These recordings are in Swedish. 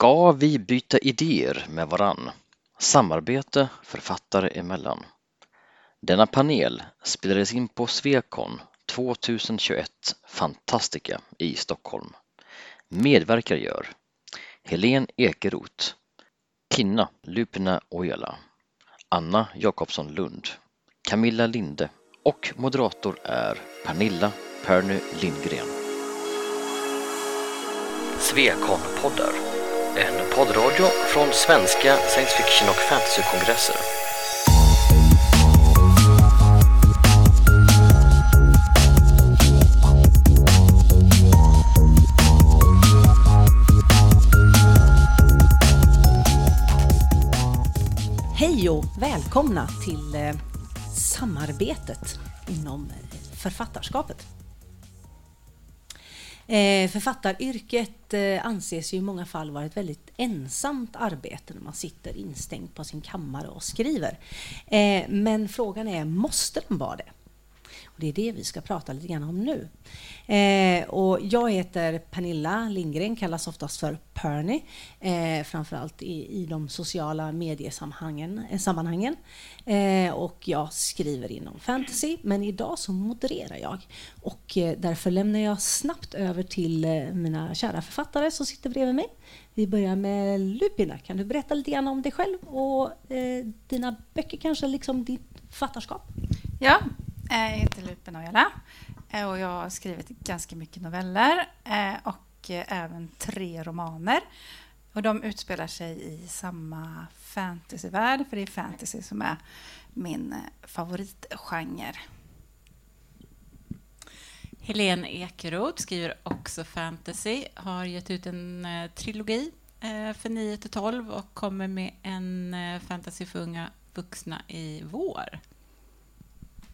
Ska vi byta idéer med varann? Samarbete författare emellan. Denna panel spelades in på Svekon 2021 Fantastica i Stockholm. Medverkar gör Helen Ekeroth, Kinna Lupina Ojala, Anna Jakobsson Lund, Camilla Linde och moderator är Pernilla Perny Lindgren. Svekon-poddar, en poddradio från svenska science fiction och fantasykongresser. Hej och välkomna till eh, samarbetet inom författarskapet. Eh, författaryrket eh, anses ju i många fall vara ett väldigt ensamt arbete när man sitter instängd på sin kammare och skriver. Eh, men frågan är, måste den vara det? Och det är det vi ska prata lite grann om nu. Eh, och jag heter Pernilla Lindgren, kallas oftast för Perny, eh, framförallt i, i de sociala mediesammanhangen. Eh, sammanhangen. Eh, och jag skriver inom fantasy, men idag så modererar jag. Och eh, därför lämnar jag snabbt över till eh, mina kära författare som sitter bredvid mig. Vi börjar med Lupina. Kan du berätta lite grann om dig själv och eh, dina böcker kanske, liksom ditt författarskap? Ja, Eh, jag heter Lupen Ojala eh, och jag har skrivit ganska mycket noveller eh, och även tre romaner. Och de utspelar sig i samma fantasyvärld, för det är fantasy som är min favoritgenre. Helene Ekeroth skriver också fantasy, har gett ut en trilogi för 9 till 12 och kommer med en fantasy för unga vuxna i vår.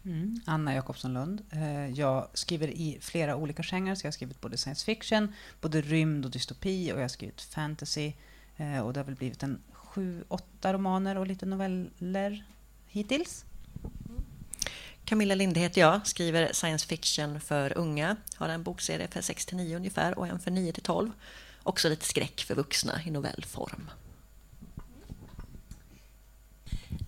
Mm. Anna Jakobsson Lund. Jag skriver i flera olika genrer, så jag har skrivit både science fiction, både rymd och dystopi och jag har skrivit fantasy. Och det har väl blivit en sju, åtta romaner och lite noveller hittills. Camilla Linde heter jag, skriver science fiction för unga. Har en bokserie för 6 9 ungefär och en för 9 12. Också lite skräck för vuxna i novellform.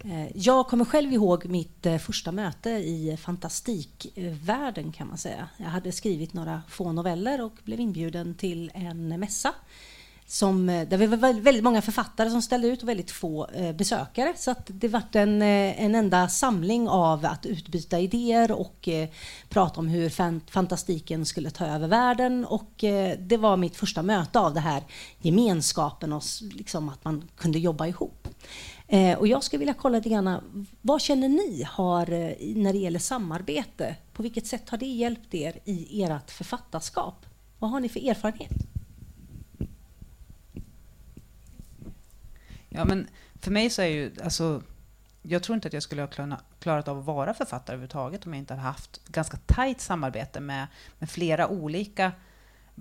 Eh, jag kommer själv ihåg mitt eh, första möte i fantastikvärlden kan man säga. Jag hade skrivit några få noveller och blev inbjuden till en mässa som, eh, där vi var väldigt många författare som ställde ut och väldigt få besökare. Så att det var en, en enda samling av att utbyta idéer och prata om hur fantastiken skulle ta över världen. Och det var mitt första möte av det här gemenskapen och liksom att man kunde jobba ihop. Eh, och jag skulle vilja kolla lite grann, vad känner ni har eh, när det gäller samarbete? På vilket sätt har det hjälpt er i ert författarskap? Vad har ni för erfarenhet? Ja, men för mig så är ju, alltså, jag tror inte att jag skulle ha klarat av att vara författare överhuvudtaget om jag inte hade haft ganska tajt samarbete med, med flera olika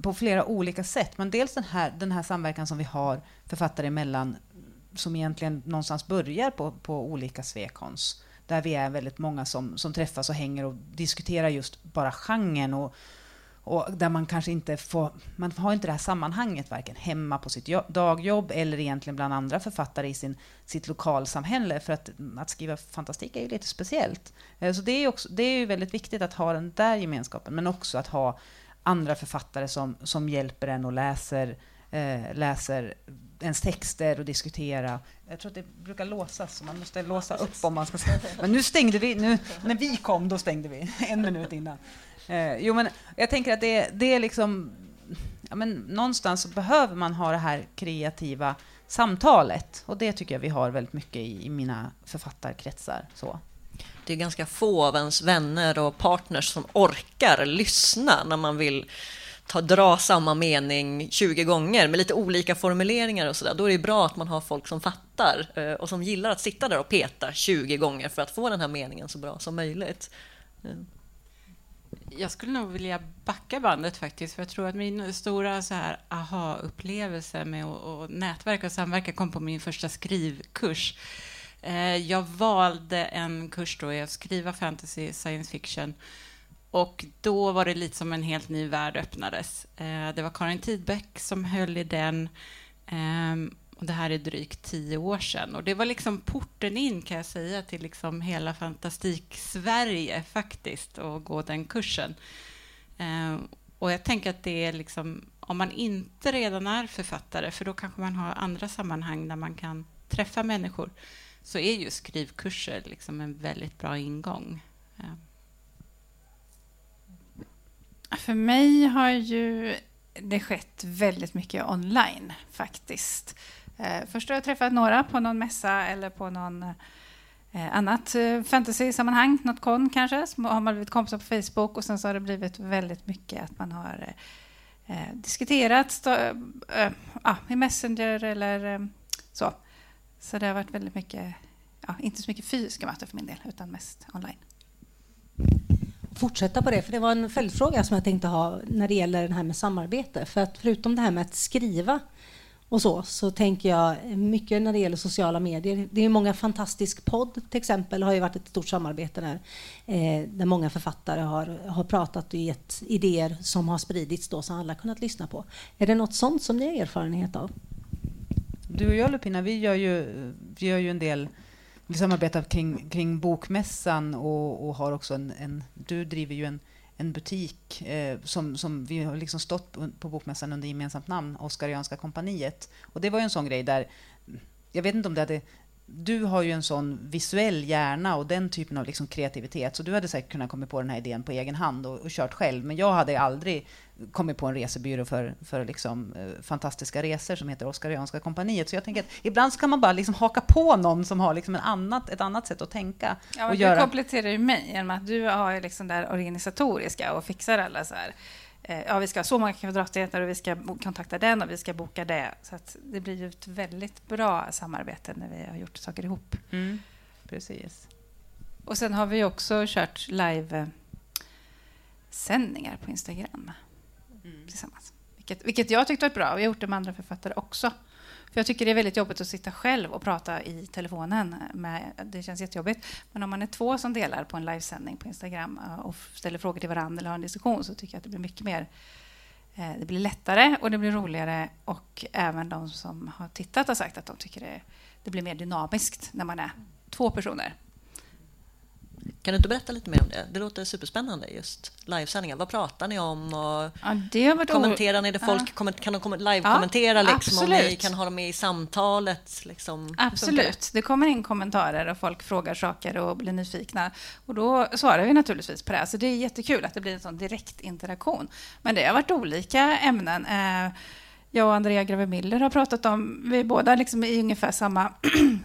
på flera olika sätt. Men dels den här, den här samverkan som vi har författare emellan som egentligen någonstans börjar på, på olika svekons. Där vi är väldigt många som, som träffas och hänger och diskuterar just bara genren och, och där man kanske inte får, man har inte det här sammanhanget varken hemma på sitt dagjobb eller egentligen bland andra författare i sin, sitt lokalsamhälle. För att, att skriva fantastik är ju lite speciellt. Eh, så det är, också, det är ju väldigt viktigt att ha den där gemenskapen, men också att ha andra författare som, som hjälper en och läser, eh, läser ens texter och diskutera. Jag tror att det brukar låsas, så man måste låsa upp om man ska säga. Men nu stängde vi, nu, när vi kom då stängde vi, en minut innan. Eh, jo, men jag tänker att det, det är liksom, ja, men någonstans så behöver man ha det här kreativa samtalet och det tycker jag vi har väldigt mycket i, i mina författarkretsar. Så. Det är ganska få av ens vänner och partners som orkar lyssna när man vill ta, dra samma mening 20 gånger med lite olika formuleringar och sådär. Då är det bra att man har folk som fattar eh, och som gillar att sitta där och peta 20 gånger för att få den här meningen så bra som möjligt. Mm. Jag skulle nog vilja backa bandet faktiskt, för jag tror att min stora så här aha-upplevelse med att nätverka och samverka kom på min första skrivkurs. Eh, jag valde en kurs då i att skriva fantasy science fiction och då var det lite som en helt ny värld öppnades. Eh, det var Karin Tidbeck som höll i den. Ehm, och det här är drygt tio år sedan. Och det var liksom porten in, kan jag säga, till liksom hela Fantastik-Sverige faktiskt, att gå den kursen. Ehm, och jag tänker att det är liksom, om man inte redan är författare, för då kanske man har andra sammanhang där man kan träffa människor, så är ju skrivkurser liksom en väldigt bra ingång. Ehm. För mig har ju det skett väldigt mycket online faktiskt. Eh, först har jag träffat några på någon mässa eller på någon eh, annat eh, fantasy-sammanhang, något kon kanske, så har man blivit kompisar på Facebook och sen så har det blivit väldigt mycket att man har eh, diskuterat stå, eh, ah, i Messenger eller eh, så. Så det har varit väldigt mycket, ja, inte så mycket fysiska möten för min del, utan mest online fortsätta på det, för det var en följdfråga som jag tänkte ha när det gäller det här med samarbete. För att förutom det här med att skriva och så, så tänker jag mycket när det gäller sociala medier. Det är många fantastisk podd till exempel, har ju varit ett stort samarbete där, eh, där många författare har, har pratat och gett idéer som har spridits då, som alla kunnat lyssna på. Är det något sånt som ni har erfarenhet av? Du och jag Lupina, vi gör ju, vi gör ju en del vi samarbetar kring, kring Bokmässan och, och har också en, en, Du driver ju en, en butik eh, som, som vi har liksom stått på Bokmässan under gemensamt namn, Oskarianska kompaniet. Och det var ju en sån grej där, jag vet inte om det hade du har ju en sån visuell hjärna och den typen av liksom kreativitet, så du hade säkert kunnat komma på den här idén på egen hand och, och kört själv. Men jag hade aldrig kommit på en resebyrå för, för liksom, eh, fantastiska resor som heter Oskarianska kompaniet. Så jag tänker att ibland så kan man bara liksom haka på någon som har liksom en annat, ett annat sätt att tänka. Ja, och du göra... kompletterar ju mig genom att du har liksom det organisatoriska och fixar alla så här ja, vi ska ha så många kvadratmeter och vi ska kontakta den och vi ska boka det. Så det blir ju ett väldigt bra samarbete när vi har gjort saker ihop. Mm, precis. Och sen har vi också kört live-sändningar på Instagram mm. tillsammans. Vilket, vilket jag tyckte var bra. Vi har gjort det med andra författare också. För jag tycker det är väldigt jobbigt att sitta själv och prata i telefonen. Med, det känns jättejobbigt. Men om man är två som delar på en livesändning på Instagram eh, och ställer frågor till varandra eller har en diskussion så tycker jag att det blir mycket mer eh, det blir lättare och det blir roligare och även de som har tittat har sagt att de tycker det, det blir mer dynamiskt när man är två personer. Kan du inte berätta lite mer om det? Det låter superspännande, just livesändningar. Vad pratar ni om? Och ja, det har varit kommenterar ni det? Folk ja. kan de live-kommentera? Ja, liksom, om ni kan ha dem med i samtalet? Liksom. Absolut. Det kommer in kommentarer och folk frågar saker och blir nyfikna. Och då svarar vi naturligtvis på det. Så det är jättekul att det blir en sån direkt interaktion. Men det har varit olika ämnen. Eh, jag och Andrea Grave-Miller har pratat om, vi är båda liksom i ungefär samma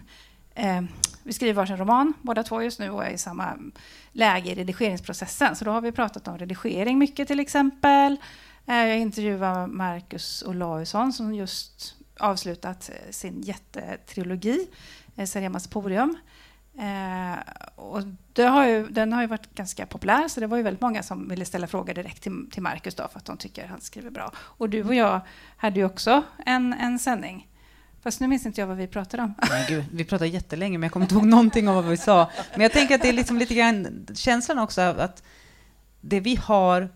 eh, vi skriver varsin roman, båda två just nu, och är i samma läge i redigeringsprocessen. Så då har vi pratat om redigering mycket till exempel. Eh, jag intervjuar Marcus Olausson som just avslutat eh, sin jättetrilogi, eh, Seremas Porium. Eh, och har ju, den har ju varit ganska populär, så det var ju väldigt många som ville ställa frågor direkt till, till Marcus då, för att de tycker han skriver bra. Och du och jag hade ju också en, en sändning Fast nu minns inte jag vad vi pratade om. Nej, gud, vi pratade jättelänge, men jag kommer inte ihåg någonting av vad vi sa. Men jag tänker att det är liksom lite grann känslan också av att det vi har,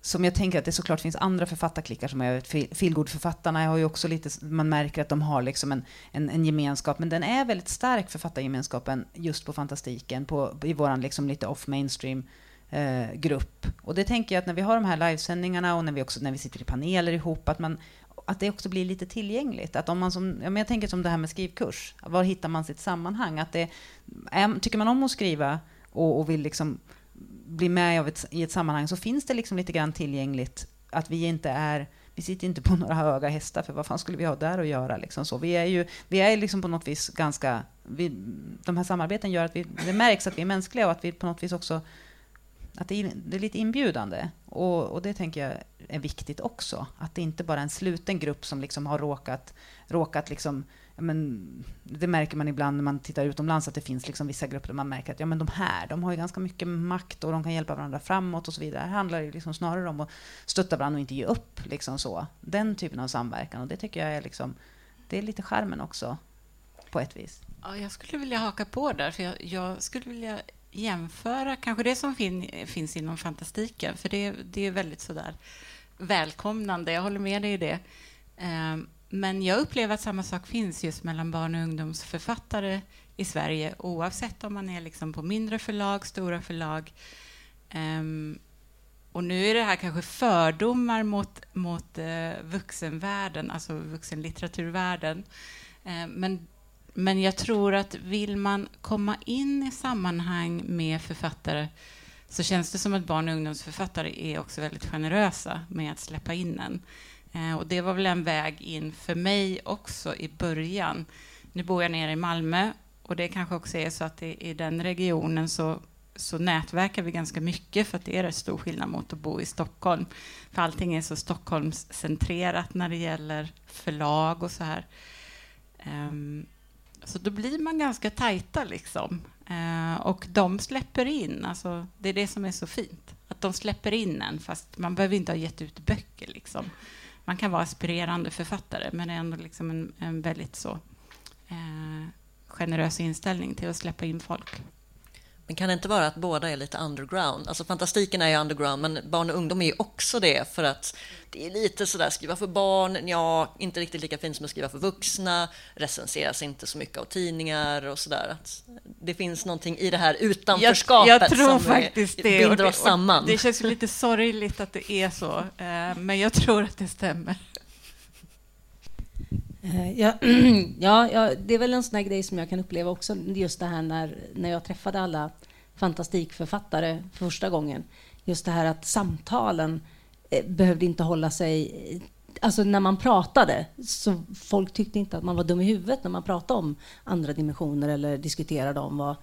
som jag tänker att det såklart finns andra författarklickar som är feelgood-författarna, har ju också lite, man märker att de har liksom en, en, en, gemenskap, men den är väldigt stark, författargemenskapen, just på fantastiken, på, i våran liksom lite off-mainstream eh, grupp. Och det tänker jag att när vi har de här livesändningarna och när vi också när vi sitter i paneler ihop, att man att det också blir lite tillgängligt. Att om man som, ja, men jag tänker som det här med skrivkurs. Var hittar man sitt sammanhang? Att det, är, tycker man om att skriva och, och vill liksom bli med ett, i ett sammanhang så finns det liksom lite grann tillgängligt att vi inte är vi sitter inte på några höga hästar, för vad fan skulle vi ha där att göra? Liksom så. Vi är ju vi är liksom på något vis ganska... Vi, de här samarbeten gör att vi, det märks att vi är mänskliga och att vi på något vis också att det det är lite inbjudande. Och, och, det tänker jag är viktigt också. Att det inte bara är en sluten grupp som liksom har råkat, råkat liksom, men, det märker man ibland när man tittar utomlands, att det finns liksom vissa grupper där man märker att ja, men de här, de har ju ganska mycket makt och de kan hjälpa varandra framåt och så vidare. Här handlar det liksom snarare om att stötta varandra och inte ge upp. Liksom så. Den typen av samverkan. Och det tycker jag är, liksom, det är lite skärmen också, på ett vis. Ja, jag skulle vilja haka på där, för jag, jag skulle vilja jämföra kanske det som fin, finns inom fantastiken, för det, det är väldigt sådär välkomnande. Jag håller med dig i det. Um, men jag upplever att samma sak finns just mellan barn och ungdomsförfattare i Sverige oavsett om man är liksom på mindre förlag, stora förlag. Um, och nu är det här kanske fördomar mot, mot eh, vuxenvärlden, alltså vuxenlitteraturvärlden. Ehm, men, men jag tror att vill man komma in i sammanhang med författare så känns det som att barn och ungdomsförfattare är också väldigt generösa med att släppa in en. Eh, och det var väl en väg in för mig också i början. Nu bor jag nere i Malmö och det kanske också är så att i, i den regionen så, så nätverkar vi ganska mycket för att det är rätt stor skillnad mot att bo i Stockholm. För allting är så Stockholmscentrerat när det gäller förlag och så här. Um, så då blir man ganska tajta liksom. Eh, och de släpper in, alltså, det är det som är så fint. Att de släpper in en, fast man behöver inte ha gett ut böcker. Liksom. Man kan vara aspirerande författare, men det är ändå liksom en, en väldigt så eh, generös inställning till att släppa in folk. Men kan det inte vara att båda är lite underground? Alltså fantastiken är ju underground, men barn och ungdom är ju också det för att det är lite sådär skriva för barn, ja, inte riktigt lika fint som att skriva för vuxna, recenseras inte så mycket av tidningar och sådär. Det finns någonting i det här utanförskapet jag, jag tror som faktiskt det, binder oss samman. Det känns lite sorgligt att det är så, eh, men jag tror att det stämmer. Eh, ja, ja, ja, det är väl en sån här grej som jag kan uppleva också, just det här när, när jag träffade alla fantastikförfattare för första gången. Just det här att samtalen eh, behövde inte hålla sig... Alltså när man pratade, så folk tyckte inte att man var dum i huvudet när man pratade om andra dimensioner eller diskuterade om vad,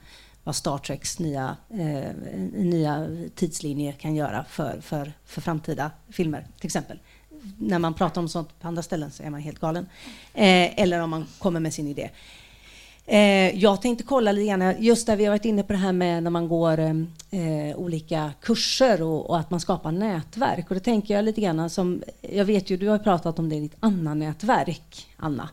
vad Star Treks nya, eh, nya tidslinje kan göra för, för, för framtida filmer, till exempel när man pratar om sånt på andra ställen så är man helt galen. Eh, eller om man kommer med sin idé. Eh, jag tänkte kolla lite grann, just där vi har varit inne på det här med när man går eh, olika kurser och, och, att man skapar nätverk. Och då tänker jag lite grann som, jag vet ju, du har pratat om det i ditt Anna-nätverk, Anna.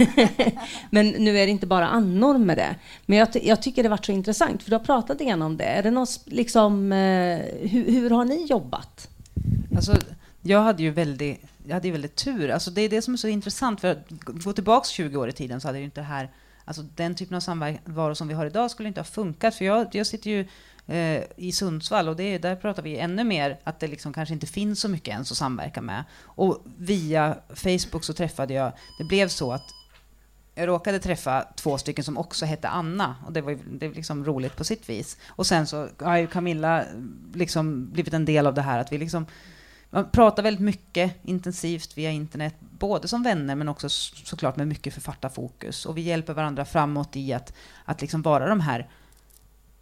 Men nu är det inte bara annor med det. Men jag, jag tycker det varit så intressant, för du har pratat lite grann om det. Är det något, liksom, eh, hur, hur har ni jobbat? Alltså, jag hade ju väldigt, jag hade ju väldigt tur. Alltså det är det som är så intressant. För att gå tillbaka 20 år i tiden så hade ju inte det här, alltså den typen av samvaro som vi har idag skulle inte ha funkat. För jag, jag sitter ju eh, i Sundsvall och det, där pratar vi ännu mer att det liksom kanske inte finns så mycket ens att samverka med. Och via Facebook så träffade jag, det blev så att jag råkade träffa två stycken som också hette Anna och det var, det var liksom roligt på sitt vis. Och sen så har ju Camilla eh, liksom blivit en del av det här att vi liksom man pratar väldigt mycket intensivt via internet, både som vänner men också såklart med mycket författarfokus. Och vi hjälper varandra framåt i att, att liksom vara de här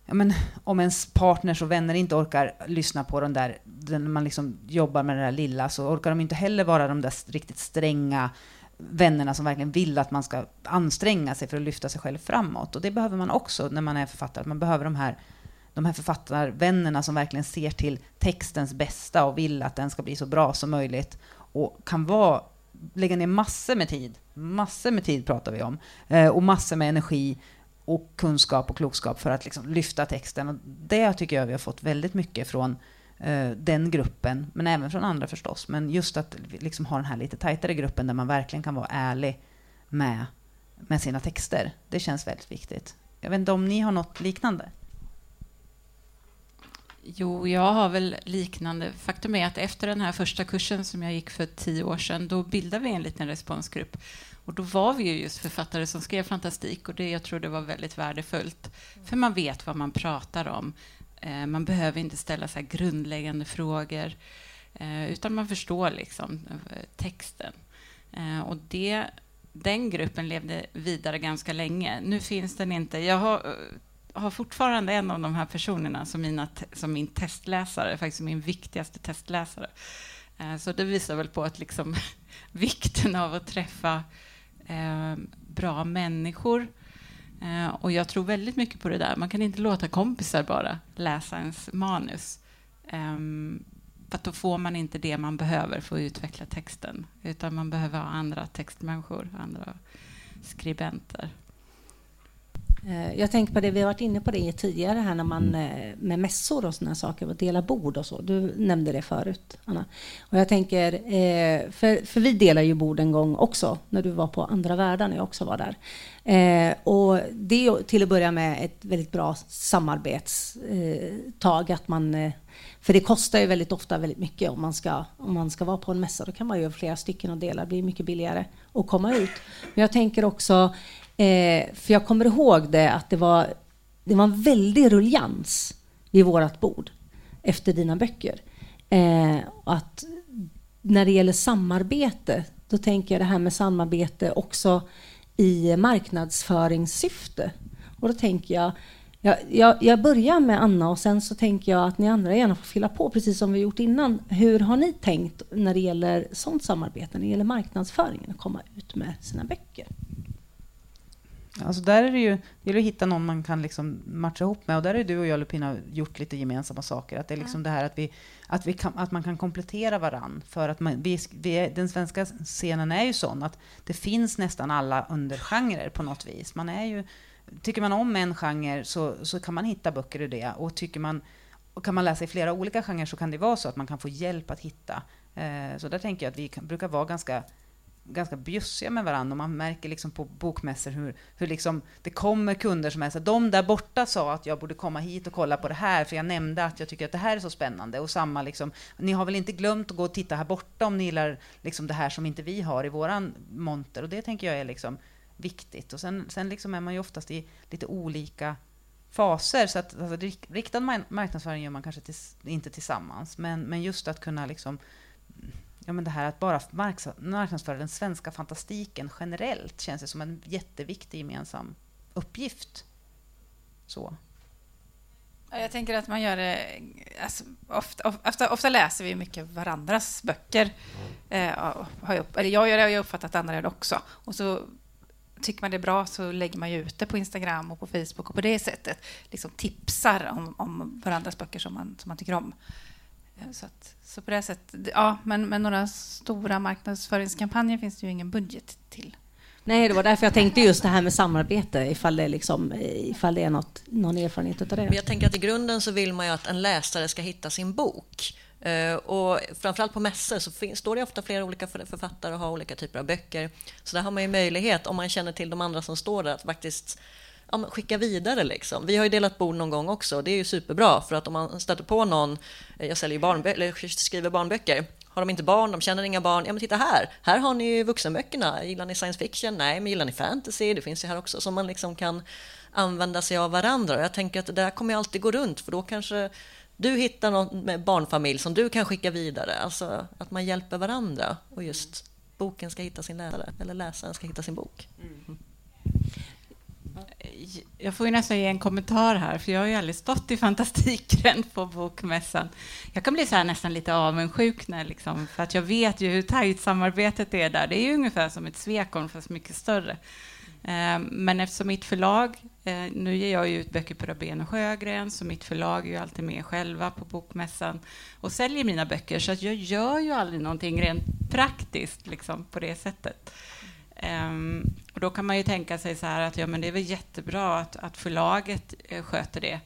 Ja, men, om ens partners och vänner inte orkar lyssna på den där, när man liksom jobbar med det där lilla, så orkar de inte heller vara de där riktigt stränga vännerna som verkligen vill att man ska anstränga sig för att lyfta sig själv framåt. Och det behöver man också när man är författare. Man behöver de här de här författarvännerna som verkligen ser till textens bästa och vill att den ska bli så bra som möjligt och kan vara, lägga ner massor med tid, massor med tid pratar vi om, eh, och massor med energi och kunskap och klokskap för att liksom lyfta texten. Och det tycker jag vi har fått väldigt mycket från eh, den gruppen, men även från andra förstås. Men just att liksom ha den här lite tajtare gruppen där man verkligen kan vara ärlig med, med sina texter. Det känns väldigt viktigt. Jag vet inte om ni har något liknande? Jo, jag har väl liknande. Faktum är att efter den här första kursen som jag gick för tio år sedan, då bildade vi en liten responsgrupp. Och då var vi ju just författare som skrev fantastik och det jag tror det var väldigt värdefullt. För man vet vad man pratar om. Eh, man behöver inte ställa så grundläggande frågor, eh, utan man förstår liksom eh, texten. Eh, och det, den gruppen levde vidare ganska länge. Nu finns den inte. Jag har eh, har fortfarande en av de här personerna som, mina, som min testläsare, faktiskt min viktigaste testläsare. Eh, så det visar väl på att liksom vikten av att träffa eh, bra människor. Eh, och jag tror väldigt mycket på det där. Man kan inte låta kompisar bara läsa ens manus. Eh, för då får man inte det man behöver för att utveckla texten. Utan man behöver ha andra textmänniskor, andra skribenter. Eh, jag tänker på det, vi har varit inne på det tidigare här när man eh, med mässor och sådana saker, och dela bord och så. Du nämnde det förut, Anna. Och jag tänker, eh, för, för vi delar ju bord en gång också, när du var på andra världar, när jag också var där. Och det är till att börja med ett väldigt bra samarbetstag, att man för det kostar ju väldigt ofta väldigt mycket om man ska, om man ska vara på en mässa. Då kan man göra flera stycken och dela. Det blir mycket billigare att komma ut. Men jag tänker också, eh, för jag kommer ihåg det, att det var, det var en väldig ruljans vid vårt bord efter dina böcker. Eh, att när det gäller samarbete, då tänker jag det här med samarbete också i marknadsföringssyfte. Och då tänker jag, jag, jag, jag, börjar med Anna och sen så tänker jag att ni andra gärna får fylla på precis som vi gjort innan. Hur har ni tänkt när det gäller sånt samarbete, när det gäller marknadsföringen, att komma ut med sina böcker? Alltså där är det ju, det gäller att hitta någon man kan liksom matcha ihop med. Och där är du och jag, Lupina, gjort lite gemensamma saker. Att det är liksom mm. det här att, vi, att, vi kan, att man kan komplettera varann. För att man, vi, vi, den svenska scenen är ju sån att det finns nästan alla undergenrer på något vis. Man är ju tycker man om en genre så, så kan man hitta böcker i det. Och tycker man, och kan man läsa i flera olika genrer så kan det vara så att man kan få hjälp att hitta. Eh, så där tänker jag att vi kan, brukar vara ganska ganska bjussiga med varandra och man märker liksom på bokmässor hur, hur liksom det kommer kunder som är så de där borta sa att jag borde komma hit och kolla på det här för jag nämnde att jag tycker att det här är så spännande och samma liksom, ni har väl inte glömt att gå och titta här borta om ni gillar liksom det här som inte vi har i våran monter och det tänker jag är liksom viktigt. Och sen, sen liksom är man ju oftast i lite olika faser. Så att alltså, riktad marknadsföring gör man kanske tills, inte tillsammans. Men, men just att kunna liksom Ja, men det här att bara marknadsföra den svenska fantastiken generellt känns det som en jätteviktig gemensam uppgift. Så. Jag tänker att man gör det... Alltså, ofta, ofta, ofta, läser vi mycket varandras böcker. Eh, har jag, eller jag gör det och jag har uppfattat att andra gör det också. Och så tycker man det är bra så lägger man ju ut det på Instagram och på Facebook och på det sättet liksom tipsar om, om varandras böcker som man, som man tycker om. Eh, så, att, så på det sättet, ja, men, men några stora marknadsföringskampanjer finns det ju ingen budget till. Nej, det var därför jag tänkte just det här med samarbete, ifall det, liksom, ifall det är något, någon erfarenhet av det. Men jag tänker att i grunden så vill man ju att en läsare ska hitta sin bok. Eh, och framförallt på mässor så står det ofta flera olika författare och har olika typer av böcker. Så där har man ju möjlighet, om man känner till de andra som står där, att faktiskt ja, skicka vidare. Liksom. Vi har ju delat bord någon gång också. Det är ju superbra, för att om man stöter på någon, eh, jag säljer barnbö- eller skriver barnböcker, har de inte barn, de känner inga barn, ja men titta här, här har ni vuxenböckerna. Gillar ni science fiction? Nej, men gillar ni fantasy? Det finns ju här också, som man liksom kan använda sig av varandra. Jag tänker att det där kommer ju alltid gå runt, för då kanske du hittar någon med barnfamilj som du kan skicka vidare. Alltså att man hjälper varandra och just boken ska hitta sin läsare eller läsaren ska hitta sin bok. Mm. Jag får ju nästan ge en kommentar här, för jag har ju aldrig stått i Fantastikgränd på Bokmässan. Jag kan bli så nästan lite avundsjuk, när, liksom, för att jag vet ju hur tajt samarbetet är där. Det är ju ungefär som ett Svekon, fast mycket större. Eh, men eftersom mitt förlag, eh, nu ger jag ju ut böcker på Rabén och Sjögren, så mitt förlag är ju alltid med själva på Bokmässan och säljer mina böcker, så att jag gör ju aldrig någonting rent praktiskt liksom, på det sättet. Um, och då kan man ju tänka sig så här att ja, men det är väl jättebra att, att förlaget eh, sköter det.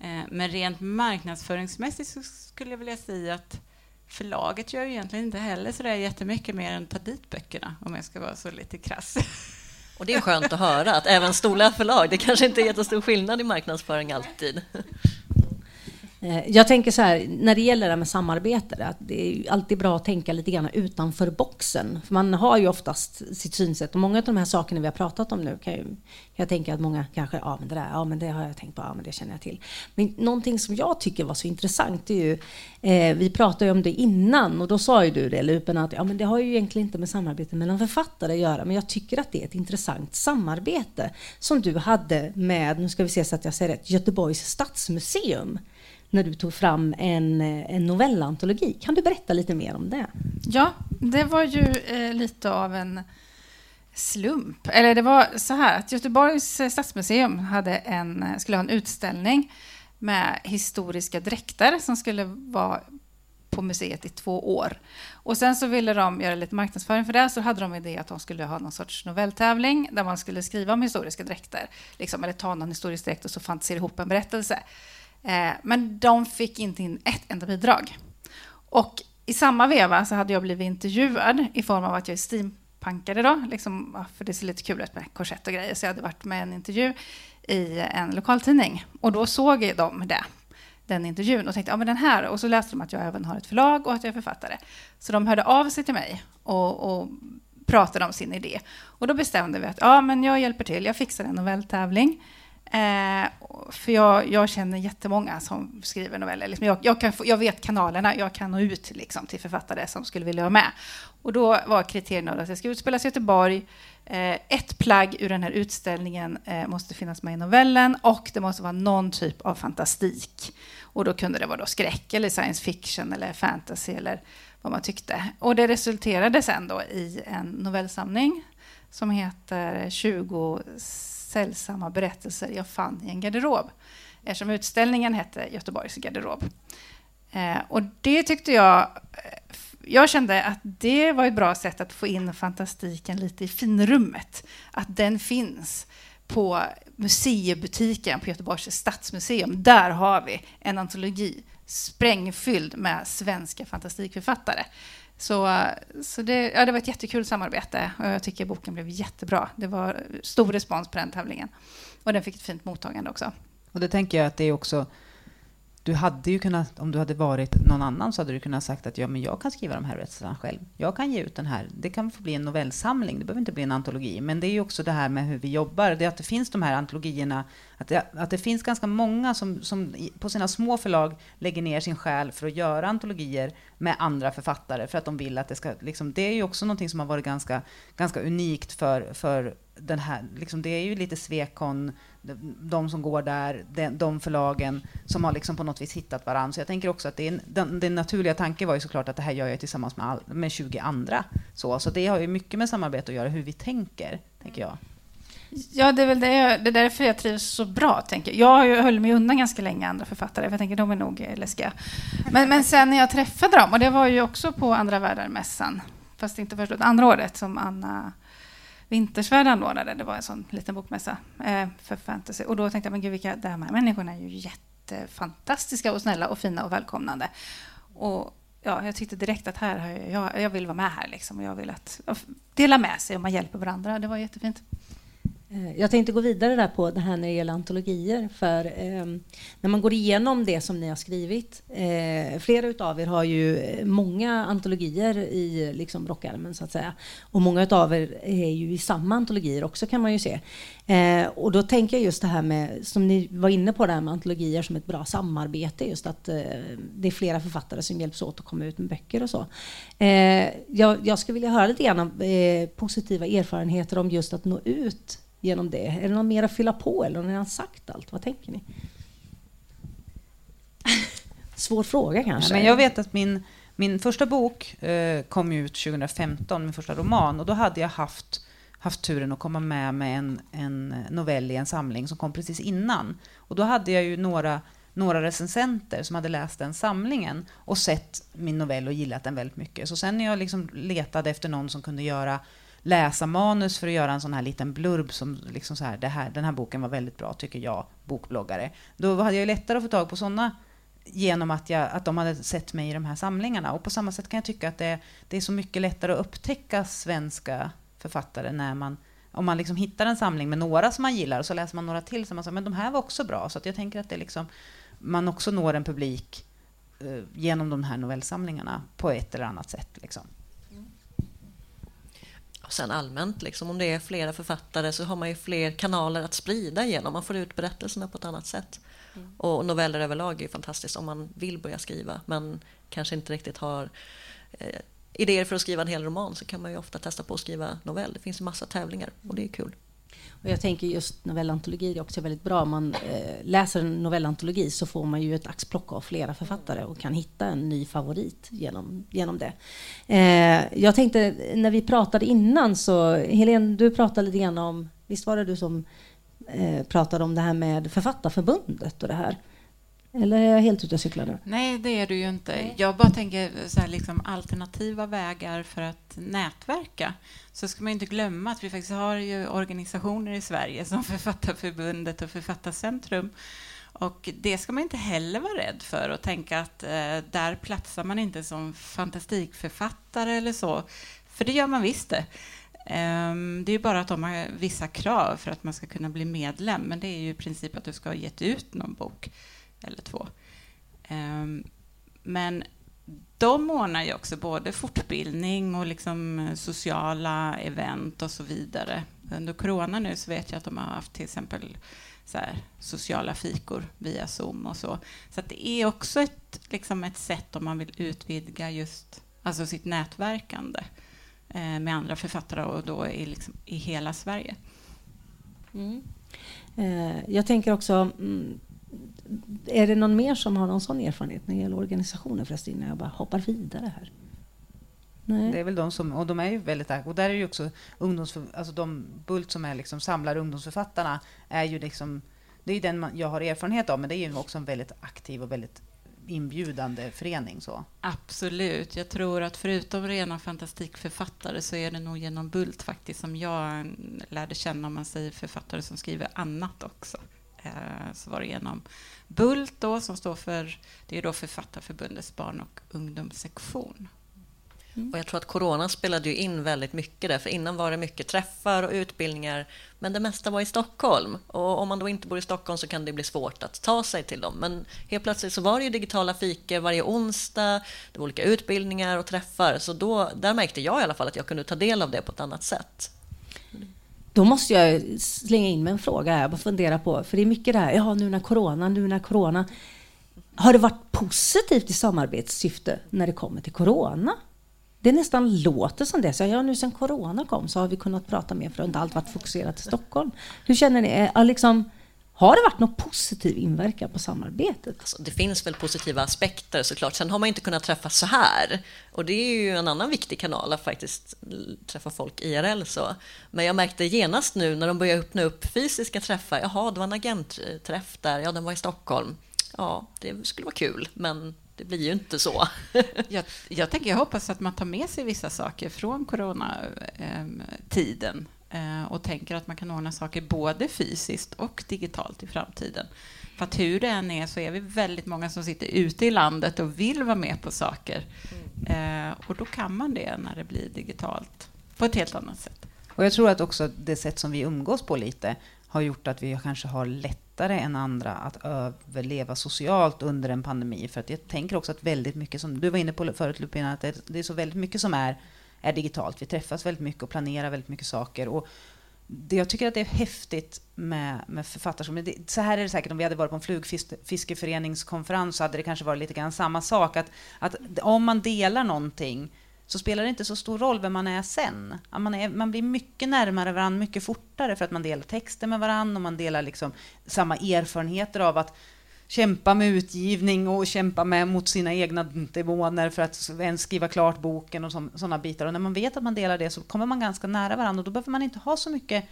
Ehm, men rent marknadsföringsmässigt så skulle jag vilja säga att förlaget gör ju egentligen inte heller så där jättemycket mer än att ta dit böckerna, om jag ska vara så lite krass. Och det är skönt att höra att även stora förlag, det kanske inte är jättestor skillnad i marknadsföring alltid. Eh, jag tänker så här, när det gäller det här med samarbete, att det är alltid bra att tänka lite grann utanför boxen. För man har ju oftast sitt synsätt och många av de här sakerna vi har pratat om nu kan, ju, jag tänka att många kanske, ja men det där, ja men det har jag tänkt på, ja men det känner jag till. Men någonting som jag tycker var så intressant är ju, eh, vi pratade ju om det innan och då sa ju du det Lupen att ja men det har ju egentligen inte med samarbete mellan författare att göra, men jag tycker att det är ett intressant samarbete som du hade med, nu ska vi se så att jag säger rätt, Göteborgs stadsmuseum när du tog fram en, eh, en novellantologi. Kan du berätta lite mer om det? Ja, det var ju eh, lite av en slump. Eller det var så här att Göteborgs eh, stadsmuseum hade en, eh, skulle ha en utställning med historiska dräkter som skulle vara på museet i två år. Och sen så ville de göra lite marknadsföring för det, så hade de idé att de skulle ha någon sorts novelltävling där man skulle skriva om historiska dräkter, liksom, eller ta någon historisk dräkt och så fantisera ihop en berättelse. Eh, men de fick inte in ett enda bidrag. Och i samma veva så hade jag blivit intervjuad i form av att jag är steampunkare. då, liksom, för det ser lite kul ut med korsett och grejer, så jag hade varit med i en intervju i en lokaltidning. Och då såg de det, den intervjun, och tänkte, ja men den här, och så läste de att jag även har ett förlag och att jag är författare. Så de hörde av sig till mig och, och pratade om sin idé. Och då bestämde vi att, ja men jag hjälper till, jag fixar en novelltävling. Eh, för jag, jag känner jättemånga som skriver noveller. Liksom jag, jag, kan få, jag vet kanalerna, jag kan nå ut liksom, till författare som skulle vilja vara med. Och då var kriterierna att det ska utspelas i Göteborg, eh, ett plagg ur den här utställningen eh, måste finnas med i novellen och det måste vara någon typ av fantastik. Och då kunde det vara då skräck eller science fiction eller fantasy eller vad man tyckte. Och det resulterade sen då i en novellsamling som heter 20 sällsamma berättelser jag fann i en garderob. Eftersom utställningen hette Göteborgs garderob. Eh, och det tyckte jag... Eh, jag kände att det var ett bra sätt att få in fantastiken lite i finrummet. Att den finns på museibutiken på Göteborgs stadsmuseum. Där har vi en antologi sprängfylld med svenska fantastikförfattare. Så, så det, ja, det var ett jättekul samarbete och jag tycker boken blev jättebra. Det var stor respons på den tävlingen. Och den fick ett fint mottagande också. Och det tänker jag att det är också du hade ju kunnat, om du hade varit någon annan så hade du kunnat sagt att ja, men jag kan skriva de här berättelserna själv. Jag kan ge ut den här. Det kan få bli en novellsamling, det behöver inte bli en antologi. Men det är ju också det här med hur vi jobbar, det är att det finns de här antologierna, att det, att det finns ganska många som, som på sina små förlag lägger ner sin själ för att göra antologier med andra författare, för att de vill att det ska, liksom, det är ju också någonting som har varit ganska, ganska unikt för, för den här, liksom, det är ju lite Svekon, de som går där, de, de förlagen som har liksom på något vis hittat varandra. Så jag tänker också att det är, den, den, naturliga tanken var ju såklart att det här gör jag tillsammans med, all, med 20 andra. Så, så det har ju mycket med samarbete att göra, hur vi tänker, tänker jag. Ja, det är väl det, det är därför jag trivs så bra. Tänker. Jag höll mig undan ganska länge andra författare, för jag tänker de är nog eh, läskiga. Men, men sen när jag träffade dem, och det var ju också på Andra världar-mässan, fast inte första, andra året som Anna Vintersvärd anordnade. Det var en sån liten bokmässa eh, för fantasy. Och då tänkte jag, men gud, vilka, de här människorna är ju jättefantastiska och snälla och fina och välkomnande. Och ja, jag tyckte direkt att här, jag, jag vill vara med här liksom, och jag vill att dela med sig och man hjälper varandra. Det var jättefint. Eh, jag tänkte gå vidare där på det här när det gäller antologier. För eh, när man går igenom det som ni har skrivit. Eh, flera utav er har ju eh, många antologier i liksom, rockärmen så att säga. Och många utav er är ju i samma antologier också kan man ju se. Eh, och då tänker jag just det här med, som ni var inne på, det här med antologier som ett bra samarbete. Just att eh, det är flera författare som hjälps åt att komma ut med böcker och så. Eh, jag, jag skulle vilja höra lite grann om positiva erfarenheter om just att nå ut genom det? Är det något mer att fylla på eller har ni redan sagt allt? Vad tänker ni? Svår fråga kanske. Ja, men jag vet att min, min första bok eh, kom ut 2015, min första roman, och då hade jag haft, haft turen att komma med med en, en novell i en samling som kom precis innan. Och då hade jag ju några några recensenter som hade läst den samlingen och sett min novell och gillat den väldigt mycket. Så sen när jag liksom letade efter någon som kunde göra läsa manus för att göra en sån här liten blurb som liksom så här, det här, den här boken var väldigt bra tycker jag, bokbloggare. Då hade jag lättare att få tag på sådana genom att, jag, att de hade sett mig i de här samlingarna. Och på samma sätt kan jag tycka att det, det är så mycket lättare att upptäcka svenska författare när man om man liksom hittar en samling med några som man gillar och så läser man några till som man säger, men de här var också bra. Så att jag tänker att det liksom, man också når en publik eh, genom de här novellsamlingarna på ett eller annat sätt. Liksom. Och sen allmänt, liksom, om det är flera författare så har man ju fler kanaler att sprida genom. Man får ut berättelserna på ett annat sätt. Mm. Och noveller överlag är ju fantastiskt om man vill börja skriva men kanske inte riktigt har eh, idéer för att skriva en hel roman så kan man ju ofta testa på att skriva novell. Det finns en massa tävlingar och det är kul. Och jag tänker just novellantologi är också väldigt bra. Om man eh, läser en novellantologi så får man ju ett axplock av flera författare och kan hitta en ny favorit genom, genom det. Eh, jag tänkte, när vi pratade innan så, Helene, du pratade lite grann om, visst var det du som eh, pratade om det här med Författarförbundet och det här? Eller är jag helt ute och cyklar nu? Nej, det är du ju inte. Jag bara tänker så här, liksom, alternativa vägar för att nätverka. Så ska man inte glömma att vi faktiskt har ju organisationer i Sverige som Författarförbundet och Författarcentrum. Och det ska man inte heller vara rädd för och tänka att eh, där platsar man inte som fantastikförfattare eller så. För det gör man visst det. Um, det är bara att de har vissa krav för att man ska kunna bli medlem, men det är ju i princip att du ska ha gett ut någon bok eller två. Ehm, men de ordnar ju också både fortbildning och liksom eh, sociala event och så vidare. Under corona nu så vet jag att de har haft till exempel här, sociala fikor via Zoom och så. Så det är också ett, liksom ett sätt om man vill utvidga just alltså sitt nätverkande eh, med andra författare och då i, liksom, i hela Sverige. Mm. Eh, jag tänker också, mm, är det någon mer som har någon sån erfarenhet när det gäller organisationer förresten, innan jag bara hoppar vidare här? Nej. Det är väl de som, och de är ju väldigt och där är ju också ungdoms, alltså de Bult som är liksom samlar ungdomsförfattarna är ju liksom, det är ju den man, jag har erfarenhet av, men det är ju också en väldigt aktiv och väldigt inbjudande förening. Så. Absolut. Jag tror att förutom rena fantastikförfattare så är det nog genom Bult faktiskt som jag lärde känna, om man säger författare som skriver annat också. Eh, så var det genom Bult då, som står för, det är då Författarförbundets barn och ungdomssektion. Mm. Och jag tror att corona spelade ju in väldigt mycket där, för innan var det mycket träffar och utbildningar, men det mesta var i Stockholm. Och om man då inte bor i Stockholm så kan det bli svårt att ta sig till dem. Men helt plötsligt så var det ju digitala fikor varje onsdag, det var olika utbildningar och träffar, så då, där märkte jag i alla fall att jag kunde ta del av det på ett annat sätt. Då måste jag slänga in med en fråga här, och fundera på, för det är mycket det här, ja nu när corona, nu när corona. Har det varit positivt i samarbetssyfte när det kommer till corona? det nästan låter som det. Så ja, nu sen corona kom så har vi kunnat prata mer för har inte allt varit fokuserat till Stockholm. Hur känner ni? Liksom, har det varit någon positiv inverkan på samarbetet? Alltså, det finns väl positiva aspekter såklart. Sen har man inte kunnat träffas så här. Och det är ju en annan viktig kanal att faktiskt träffa folk IRL. Så. Men jag märkte genast nu när de började öppna upp fysiska träffar. Jaha, det var en agentträff där. Ja, den var i Stockholm. Ja, det skulle vara kul, men det blir ju inte så. jag, jag, tänker, jag hoppas att man tar med sig vissa saker från coronatiden eh, Eh, och tänker att man kan ordna saker både fysiskt och digitalt i framtiden. För att hur det än är så är vi väldigt många som sitter ute i landet och vill vara med på saker. Mm. och då kan man det när det blir digitalt på ett helt annat sätt. Och jag tror att också det sätt som vi umgås på lite har gjort att vi kanske har lättare än andra att överleva socialt under en pandemi. För att jag tänker också att väldigt mycket, som du var inne på förut Lupina, att det, är så väldigt mycket som är, är digitalt. Vi träffas väldigt mycket och planerar väldigt mycket saker. Och det, jag tycker att det är häftigt med, med författarskap. Så här är det säkert om vi hade varit på en flugfiskeföreningskonferens så hade det kanske varit lite grann samma sak. Att, att om man delar någonting så spelar det inte så stor roll vem man är sen. Man, är, man blir mycket närmare varandra mycket fortare för att man delar texter med varandra och man delar liksom samma erfarenheter av att kämpa med utgivning och kämpa med mot sina egna demoner för att ens skriva klart boken och sådana bitar. Och när man vet att man delar det så kommer man ganska nära varandra och då behöver man inte ha så mycket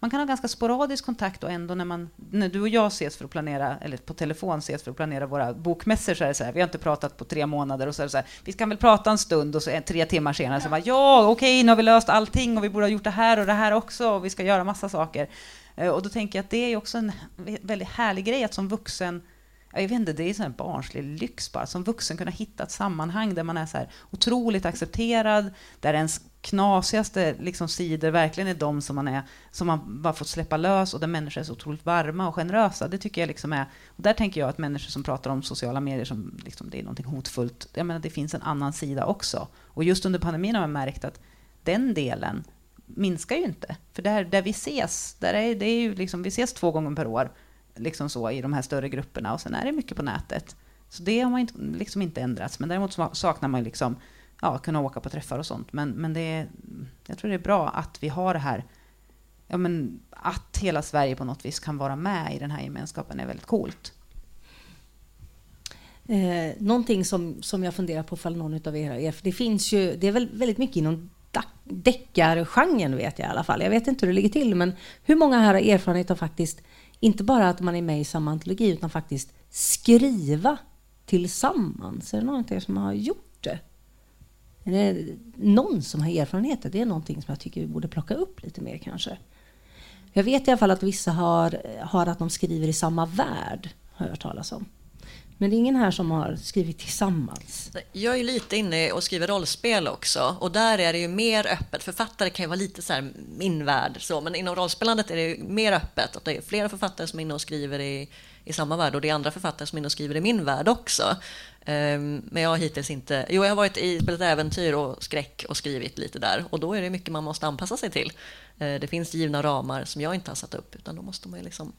man kan ha ganska sporadisk kontakt och ändå när, man, när du och jag ses för att planera, eller på telefon ses för att planera våra bokmässor så är det så här, vi har inte pratat på tre månader och så är det så här, vi kan väl prata en stund och så tre timmar senare så bara, ja okej, okay, nu har vi löst allting och vi borde ha gjort det här och det här också och vi ska göra massa saker. Eh, och då tänker jag att det är också en väldigt härlig grej att som vuxen jag vet inte, det är en barnslig lyx bara, som vuxen kunna hitta ett sammanhang där man är så här otroligt accepterad, där ens knasigaste liksom, sidor verkligen är de som man, är, som man bara fått släppa lös och där människor är så otroligt varma och generösa. Det tycker jag liksom är, och där tänker jag att människor som pratar om sociala medier som liksom, det är någonting hotfullt, jag menar det finns en annan sida också. Och just under pandemin har jag märkt att den delen minskar ju inte. För där, där vi ses, där är, det är ju liksom, vi ses två gånger per år liksom så, i de här större grupperna och sen är det mycket på nätet. Så det har man inte, liksom inte ändrats. Men däremot saknar man liksom, ja, kunna åka på träffar och sånt. Men, men det är, jag tror det är bra att vi har det här, ja, men att hela Sverige på något vis kan vara med i den här gemenskapen är väldigt coolt. Eh, någonting som, som jag funderar på ifall någon av er har det finns ju, det är väl väldigt mycket inom deckargenren vet jag i alla fall. Jag vet inte hur det ligger till, men hur många här har erfarenhet av faktiskt inte bara att man är med i samma antologi utan faktiskt skriva tillsammans. Är det någon av er som har gjort det? Är det någon som har erfarenhet? Det är någonting som jag tycker vi borde plocka upp lite mer kanske. Jag vet i alla fall att vissa har, har att de skriver i samma värld, har jag hört talas om. Men det är ingen här som har skrivit tillsammans. Jag är lite inne och skriver rollspel också och där är det ju mer öppet. Författare kan ju vara lite så här min värld, så, men inom rollspelandet är det ju mer öppet. Att det är flera författare som är inne och skriver i, i samma värld och det är andra författare som är inne och skriver i min värld också. Um, men jag har hittills inte... Jo, jag har varit i spelat äventyr och skräck och skrivit lite där och då är det mycket man måste anpassa sig till. Uh, det finns givna ramar som jag inte har satt upp utan då måste man ju liksom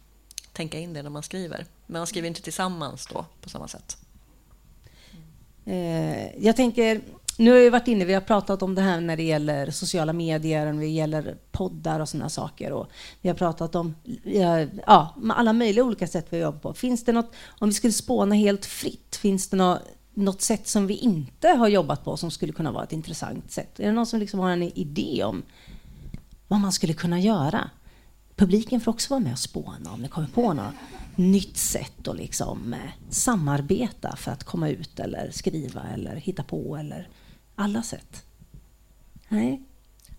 tänka in det när man skriver. Men man skriver inte tillsammans då på samma sätt. Eh, jag tänker, nu har vi varit inne, vi har pratat om det här när det gäller sociala medier, när det gäller poddar och sådana saker. Och vi har pratat om ja, alla möjliga olika sätt vi jobbar på. Finns det något, om vi skulle spåna helt fritt, finns det något, något sätt som vi inte har jobbat på som skulle kunna vara ett intressant sätt? Är det någon som liksom har en idé om vad man skulle kunna göra? Publiken får också vara med och spåna om ni kommer på något nytt sätt att liksom, eh, samarbeta för att komma ut eller skriva eller hitta på eller alla sätt. Nej.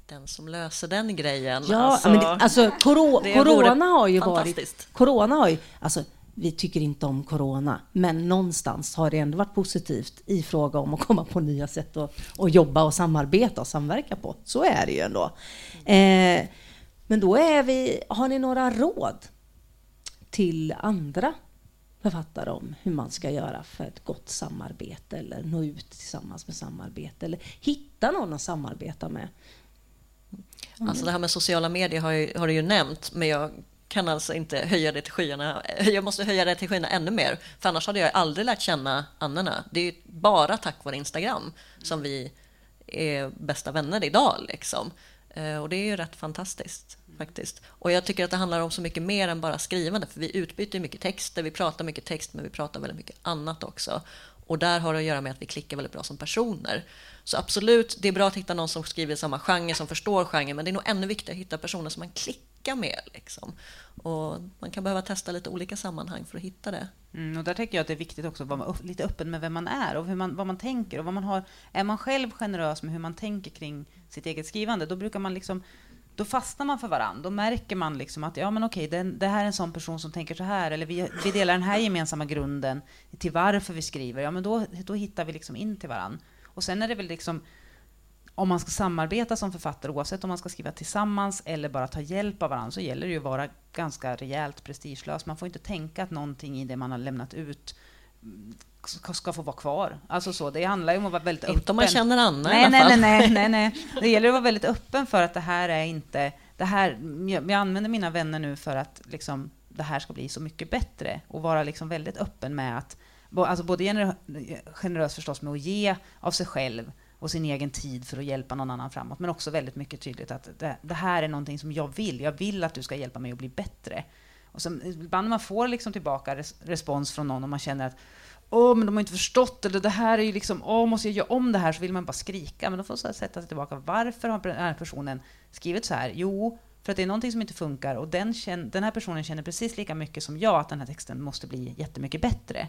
Den som löser den grejen. Ja, alltså, men det, alltså koro, corona har ju varit... Corona har ju, alltså, vi tycker inte om corona, men någonstans har det ändå varit positivt i fråga om att komma på nya sätt att, att jobba och samarbeta och samverka på. Så är det ju ändå. Eh, men då är vi, har ni några råd till andra författare om hur man ska göra för ett gott samarbete eller nå ut tillsammans med samarbete eller hitta någon att samarbeta med? Mm. Alltså det här med sociala medier har, ju, har du ju nämnt, men jag kan alltså inte höja det till skyarna. Jag måste höja det till skyarna ännu mer, för annars hade jag aldrig lärt känna Annorna. Det är ju bara tack vare Instagram som vi är bästa vänner idag. Liksom. Eh, och det är ju rätt fantastiskt faktiskt. Och jag tycker att det handlar om så mycket mer än bara skrivande, för vi utbyter mycket texter, vi pratar mycket text, men vi pratar väldigt mycket annat också. Och där har det att göra med att vi klickar väldigt bra som personer. Så absolut, det är bra att hitta någon som skriver i samma genre, som förstår genren, men det är nog ännu viktigare att hitta personer som man klickar med. Liksom. Och man kan behöva testa lite olika sammanhang för att hitta det. Mm, och där tänker jag att det är viktigt också att vara lite öppen med vem man är och hur man, vad man tänker. Och vad man har. Är man själv generös med hur man tänker kring sitt eget skrivande, då brukar man liksom då fastnar man för varandra. Då märker man liksom att ja, men okej, det, det, här är en sån person som tänker så här, eller vi, vi delar den här gemensamma grunden till varför vi skriver. Ja, men då, då hittar vi liksom in till varandra. Och sen är det väl liksom om man ska samarbeta som författare, oavsett om man ska skriva tillsammans eller bara ta hjälp av varandra, så gäller det ju att vara ganska rejält prestigelös. Man får inte tänka att någonting i det man har lämnat ut ska, få vara kvar. Alltså så, det handlar ju om att vara väldigt öppen. Inte om man känner Anna nej, i alla fall. Nej, nej, nej, nej. Det gäller att vara väldigt öppen för att det här är inte... Det här, jag, jag använder mina vänner nu för att liksom, det här ska bli så mycket bättre och vara liksom väldigt öppen med att... Alltså både generös förstås med att ge av sig själv och sin egen tid för att hjälpa någon annan framåt, men också väldigt mycket tydligt att det, det här är någonting som jag vill. Jag vill att du ska hjälpa mig att bli bättre. Och så, ibland när man får liksom tillbaka res, respons från någon och man känner att åh, men de har inte förstått, eller det här är ju liksom, åh, måste jag göra om det här? Så vill man bara skrika. Men då får man sätta sig tillbaka. Varför har den här personen skrivit så här? Jo, för att det är någonting som inte funkar och den, känner, den här personen känner precis lika mycket som jag att den här texten måste bli jättemycket bättre.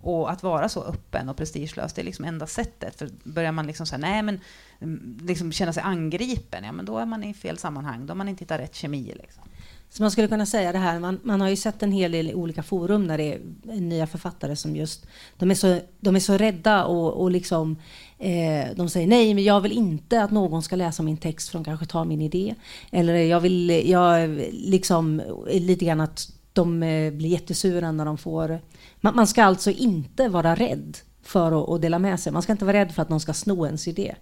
Och att vara så öppen och prestigelös, det är liksom enda sättet. För börjar man liksom säga nej men mm, liksom känna sig angripen, ja men då är man i fel sammanhang. Då har man inte hittat rätt kemi. Liksom. Så man skulle kunna säga det här, man, man har ju sett en hel del olika forum där det är nya författare som just, de är så, de är så rädda och, och liksom, eh, de säger nej, men jag vill inte att någon ska läsa min text för de kanske tar min idé. Eller jag vill, jag liksom, lite grann att de eh, blir jättesura när de får... Man, man ska alltså inte vara rädd för att, att dela med sig. Man ska inte vara rädd för att någon ska sno ens idé.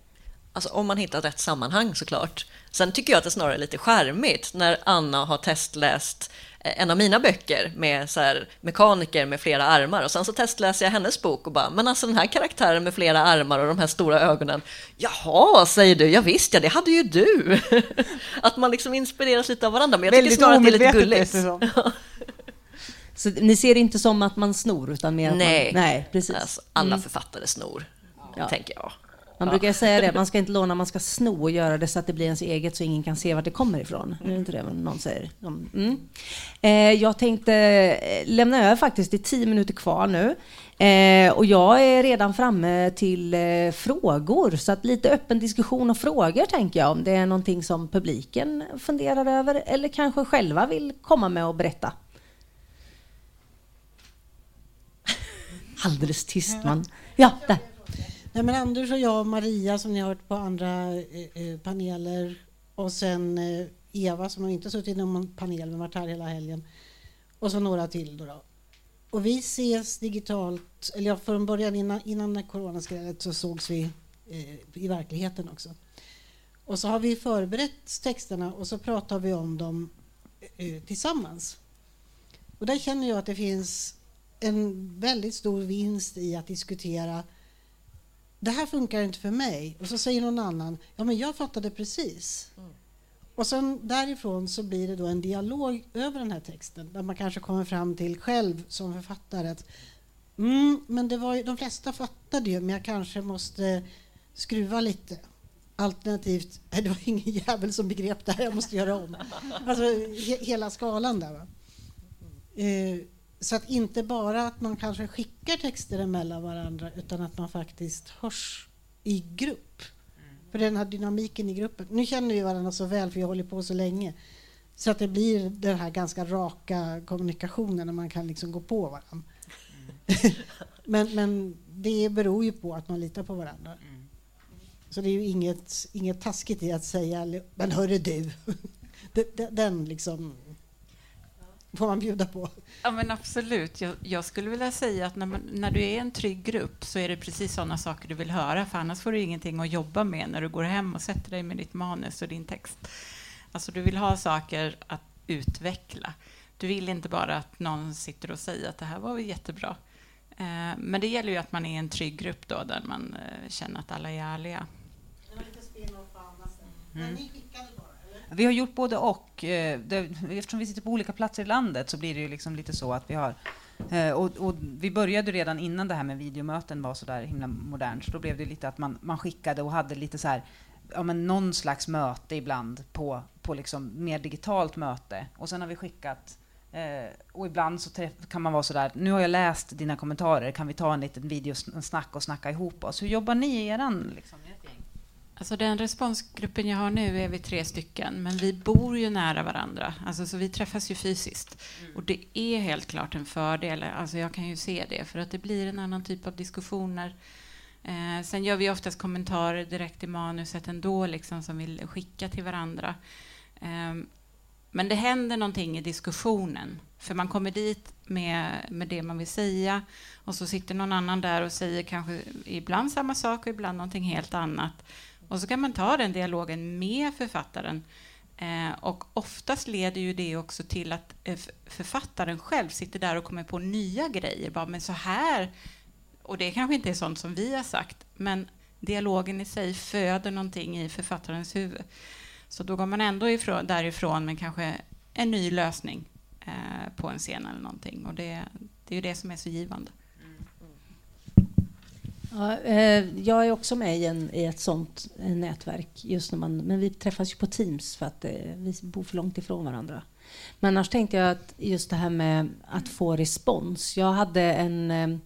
Alltså om man hittar rätt sammanhang såklart. Sen tycker jag att det snarare är lite skärmigt när Anna har testläst en av mina böcker med så här, mekaniker med flera armar och sen så testläser jag hennes bok och bara, men alltså den här karaktären med flera armar och de här stora ögonen, jaha, säger du, ja visst ja, det hade ju du. att man liksom inspireras lite av varandra, men jag tycker snarare att det är lite gulligt. så ni ser det inte som att man snor, utan mer att nej, man... Nej, precis. Alltså, alla mm. författare snor, ja. tänker jag. Man brukar säga det, man ska inte låna, man ska sno och göra det så att det blir ens eget så ingen kan se vart det kommer ifrån. Är det inte det någon säger? Mm. Eh, jag tänkte eh, lämna över faktiskt, det är tio minuter kvar nu. Eh, och jag är redan framme till eh, frågor, så att lite öppen diskussion och frågor tänker jag, om det är någonting som publiken funderar över eller kanske själva vill komma med och berätta. Alldeles tyst man. Ja, där. Nej, men Anders och jag och Maria som ni har hört på andra eh, eh, paneler och sen eh, Eva som har inte suttit i någon panel men varit här hela helgen och så några till. Då, då. Och vi ses digitalt, eller ja, från början innan, innan coronaskrället så sågs vi eh, i verkligheten också. Och så har vi förberett texterna och så pratar vi om dem eh, tillsammans. Och där känner jag att det finns en väldigt stor vinst i att diskutera det här funkar inte för mig. Och så säger någon annan, ja men jag fattade precis. Mm. Och sen därifrån så blir det då en dialog över den här texten där man kanske kommer fram till själv som författare att mm, men det var ju, de flesta fattade ju men jag kanske måste skruva lite. Alternativt, det var ingen jävel som begrep det här, jag måste göra om. Alltså he, hela skalan där. Va? Eh, så att inte bara att man kanske skickar texter emellan varandra utan att man faktiskt hörs i grupp. Mm. För den här dynamiken i gruppen. Nu känner vi varandra så väl för jag håller på så länge. Så att det blir den här ganska raka kommunikationen när man kan liksom gå på varandra. Mm. men, men det beror ju på att man litar på varandra. Mm. Så det är ju inget, inget taskigt i att säga men hörru du. den liksom får man bjuda på. Ja, men absolut. Jag, jag skulle vilja säga att när, man, när, du är en trygg grupp så är det precis sådana saker du vill höra, för annars får du ingenting att jobba med när du går hem och sätter dig med ditt manus och din text. Alltså, du vill ha saker att utveckla. Du vill inte bara att någon sitter och säger att det här var jättebra. Eh, men det gäller ju att man är en trygg grupp då, där man eh, känner att alla är ärliga. Mm. Vi har gjort både och. Eh, eftersom vi sitter på olika platser i landet så blir det ju liksom lite så att vi har eh, och, och, vi började redan innan det här med videomöten var så där himla modernt, så då blev det lite att man, man skickade och hade lite så här, ja men någon slags möte ibland på, på liksom mer digitalt möte. Och sen har vi skickat eh, och ibland så kan man vara så där, nu har jag läst dina kommentarer, kan vi ta en liten videosnack och snacka ihop oss? Hur jobbar ni i eran liksom, Alltså den responsgruppen jag har nu är vi tre stycken, men vi bor ju nära varandra. Alltså, så vi träffas ju fysiskt. Mm. Och det är helt klart en fördel. Alltså jag kan ju se det, för att det blir en annan typ av diskussioner. Eh, sen gör vi oftast kommentarer direkt i manuset ändå, liksom, som vi skickar till varandra. Eh, men det händer någonting i diskussionen. För man kommer dit med, med det man vill säga och så sitter någon annan där och säger kanske ibland samma sak och ibland någonting helt annat. Och så kan man ta den dialogen med författaren. Eh, och oftast leder ju det också till att eh, författaren själv sitter där och kommer på nya grejer. Bara, men så här, och det kanske inte är sånt som vi har sagt, men dialogen i sig föder någonting i författarens huvud. Så då går man ändå ifrån, därifrån med kanske en ny lösning eh, på en scen eller någonting. Och det, det är ju det som är så givande. Ja, eh, jag är också med i, en, i ett sånt eh, nätverk. Just när man, men vi träffas ju på Teams för att eh, vi bor för långt ifrån varandra. Men annars tänkte jag att just det här med att få respons. Jag hade en, eh,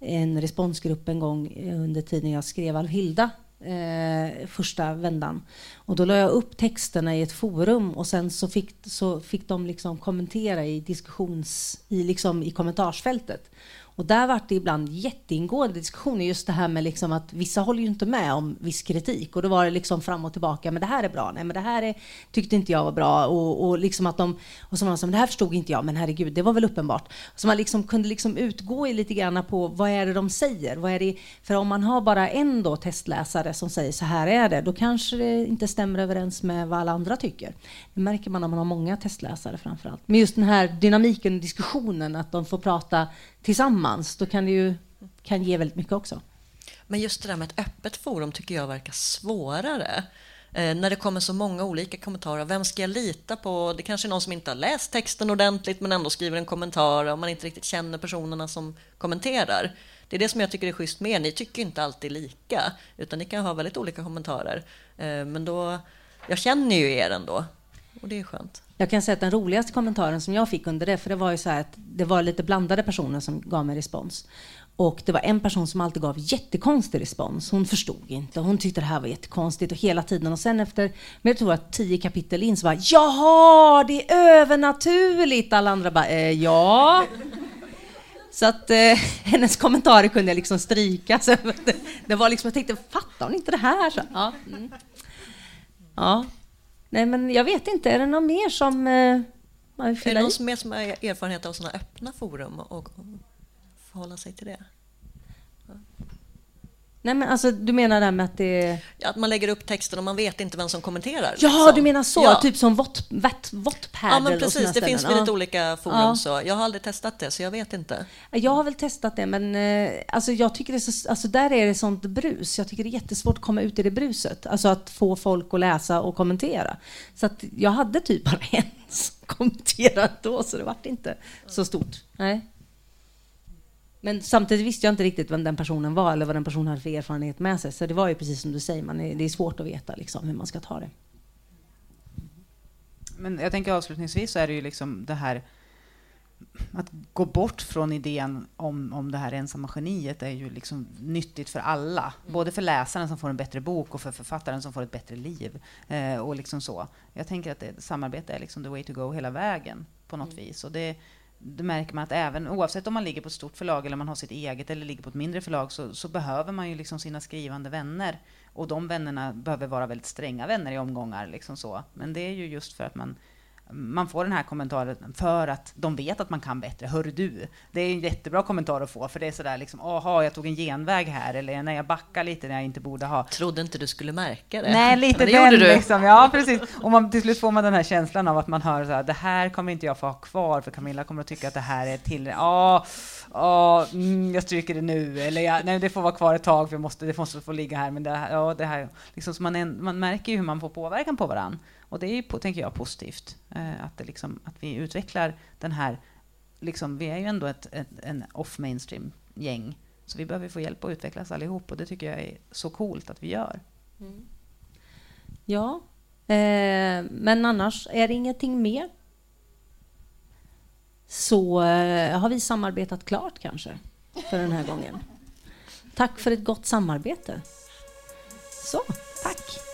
en responsgrupp en gång under tiden jag skrev Alhilda eh, första vändan. Och då la jag upp texterna i ett forum och sen så fick, så fick de liksom kommentera i diskussions i, liksom i kommentarsfältet. Och där var det ibland jätteingående diskussioner, just det här med liksom att vissa håller ju inte med om viss kritik. Och då var det liksom fram och tillbaka, men det här är bra, nej men det här är, tyckte inte jag var bra. Och, och liksom att de, och så var de så, det här förstod inte jag, men herregud, det var väl uppenbart. Så man liksom kunde liksom utgå i lite grann på vad är det de säger? Vad är det, för om man har bara en då testläsare som säger så här är det, då kanske det inte stämmer överens med vad alla andra tycker. Det märker man när man har många testläsare framför allt. Men just den här dynamiken, diskussionen, att de får prata tillsammans, då kan det ju kan ge väldigt mycket också. Men just det där med ett öppet forum tycker jag verkar svårare. Eh, när det kommer så många olika kommentarer, vem ska jag lita på? Det kanske är någon som inte har läst texten ordentligt men ändå skriver en kommentar och man inte riktigt känner personerna som kommenterar. Det Det är det som jag tycker är schysst med er. Ni tycker inte alltid lika, utan ni kan ha väldigt olika kommentarer. Eh, men då, jag känner ju er ändå, och det är skönt. Jag kan säga att den roligaste kommentaren som jag fick under det, för det var ju så här att det var lite blandade personer som gav mig respons. Och det var en person som alltid gav jättekonstig respons. Hon förstod inte. Hon tyckte det här var jättekonstigt och hela tiden. Och sen efter, men jag tror att tio kapitel in så bara Jaha, det är övernaturligt. Alla andra bara, eh, ja. Så att eh, hennes kommentarer kunde jag liksom stryka. Så det, det var liksom, jag tänkte, fattar hon inte det här? Så, ja. Mm. ja. Nej, men jag vet inte. Är det någon mer som eh, man vill Är fylla det i? någon som är som har erfarenhet av sådana öppna forum och, och förhålla sig till det? Nej, men alltså, du menar det här med att det... Ja, Att man lägger upp texten och man vet inte vem som kommenterar. Ja, liksom. du menar så? Ja. Typ som Watt- Watt- Wattpad Ja, men precis. Det finns ställen. väl lite Ja. olika forum. Ja. Så. Jag har aldrig testat det, så jag vet inte. Jag har väl testat det, men eh, alltså, jag tycker det så, alltså, där är det sånt brus. Jag tycker det är jättesvårt att komma ut i det bruset. Alltså att få folk att läsa och kommentera. Så att jag hade typ bara en som kommenterade då, så det vart inte så stort. Nej. Men samtidigt visste jag inte riktigt vem den personen var eller vad den personen hade för erfarenhet med sig. Så det var ju precis som du säger, man är, det är svårt att veta liksom, hur man ska ta det. Men jag tänker avslutningsvis så är det ju liksom det här att gå bort från idén om, om det här ensamma geniet är ju liksom nyttigt för alla. Både för läsaren som får en bättre bok och för författaren som får ett bättre liv. Eh, och liksom så. Jag tänker att det, samarbete är liksom the way to go hela vägen på något vis. Och det, det märker man att även oavsett om man ligger på ett stort förlag eller man har sitt eget eller ligger på ett mindre förlag så, så behöver man ju liksom sina skrivande vänner. Och de vännerna behöver vara väldigt stränga vänner i omgångar. Liksom så. Men det är ju just för att man man får den här kommentaren för att de vet att man kan bättre. Hör du? Det är en jättebra kommentar att få, för det är sådär liksom, aha, jag tog en genväg här, eller när jag backar lite när jag inte borde ha. Trodde inte du skulle märka det. Nej, lite Men det den du. liksom. Ja, precis. Och man, till slut får man den här känslan av att man hör så här, det här kommer inte jag få ha kvar, för Camilla kommer att tycka att det här är till, ja, ja, mm, jag stryker det nu, eller jag, nej, det får vara kvar ett tag, för jag måste, det måste få ligga här, men det ja, det här, liksom, så man, är, man märker ju hur man får påverkan på varandra. Och det är ju, på- tänker jag, positivt, eh, att, det liksom, att vi utvecklar den här, liksom, vi är ju ändå ett, ett en off-mainstream-gäng, så vi behöver få hjälp att utvecklas allihop, och det tycker jag är så coolt att vi gör. Mm. Ja, eh, men annars är det ingenting mer. Så eh, har vi samarbetat klart kanske för den här gången. Tack för ett gott samarbete. Så, tack.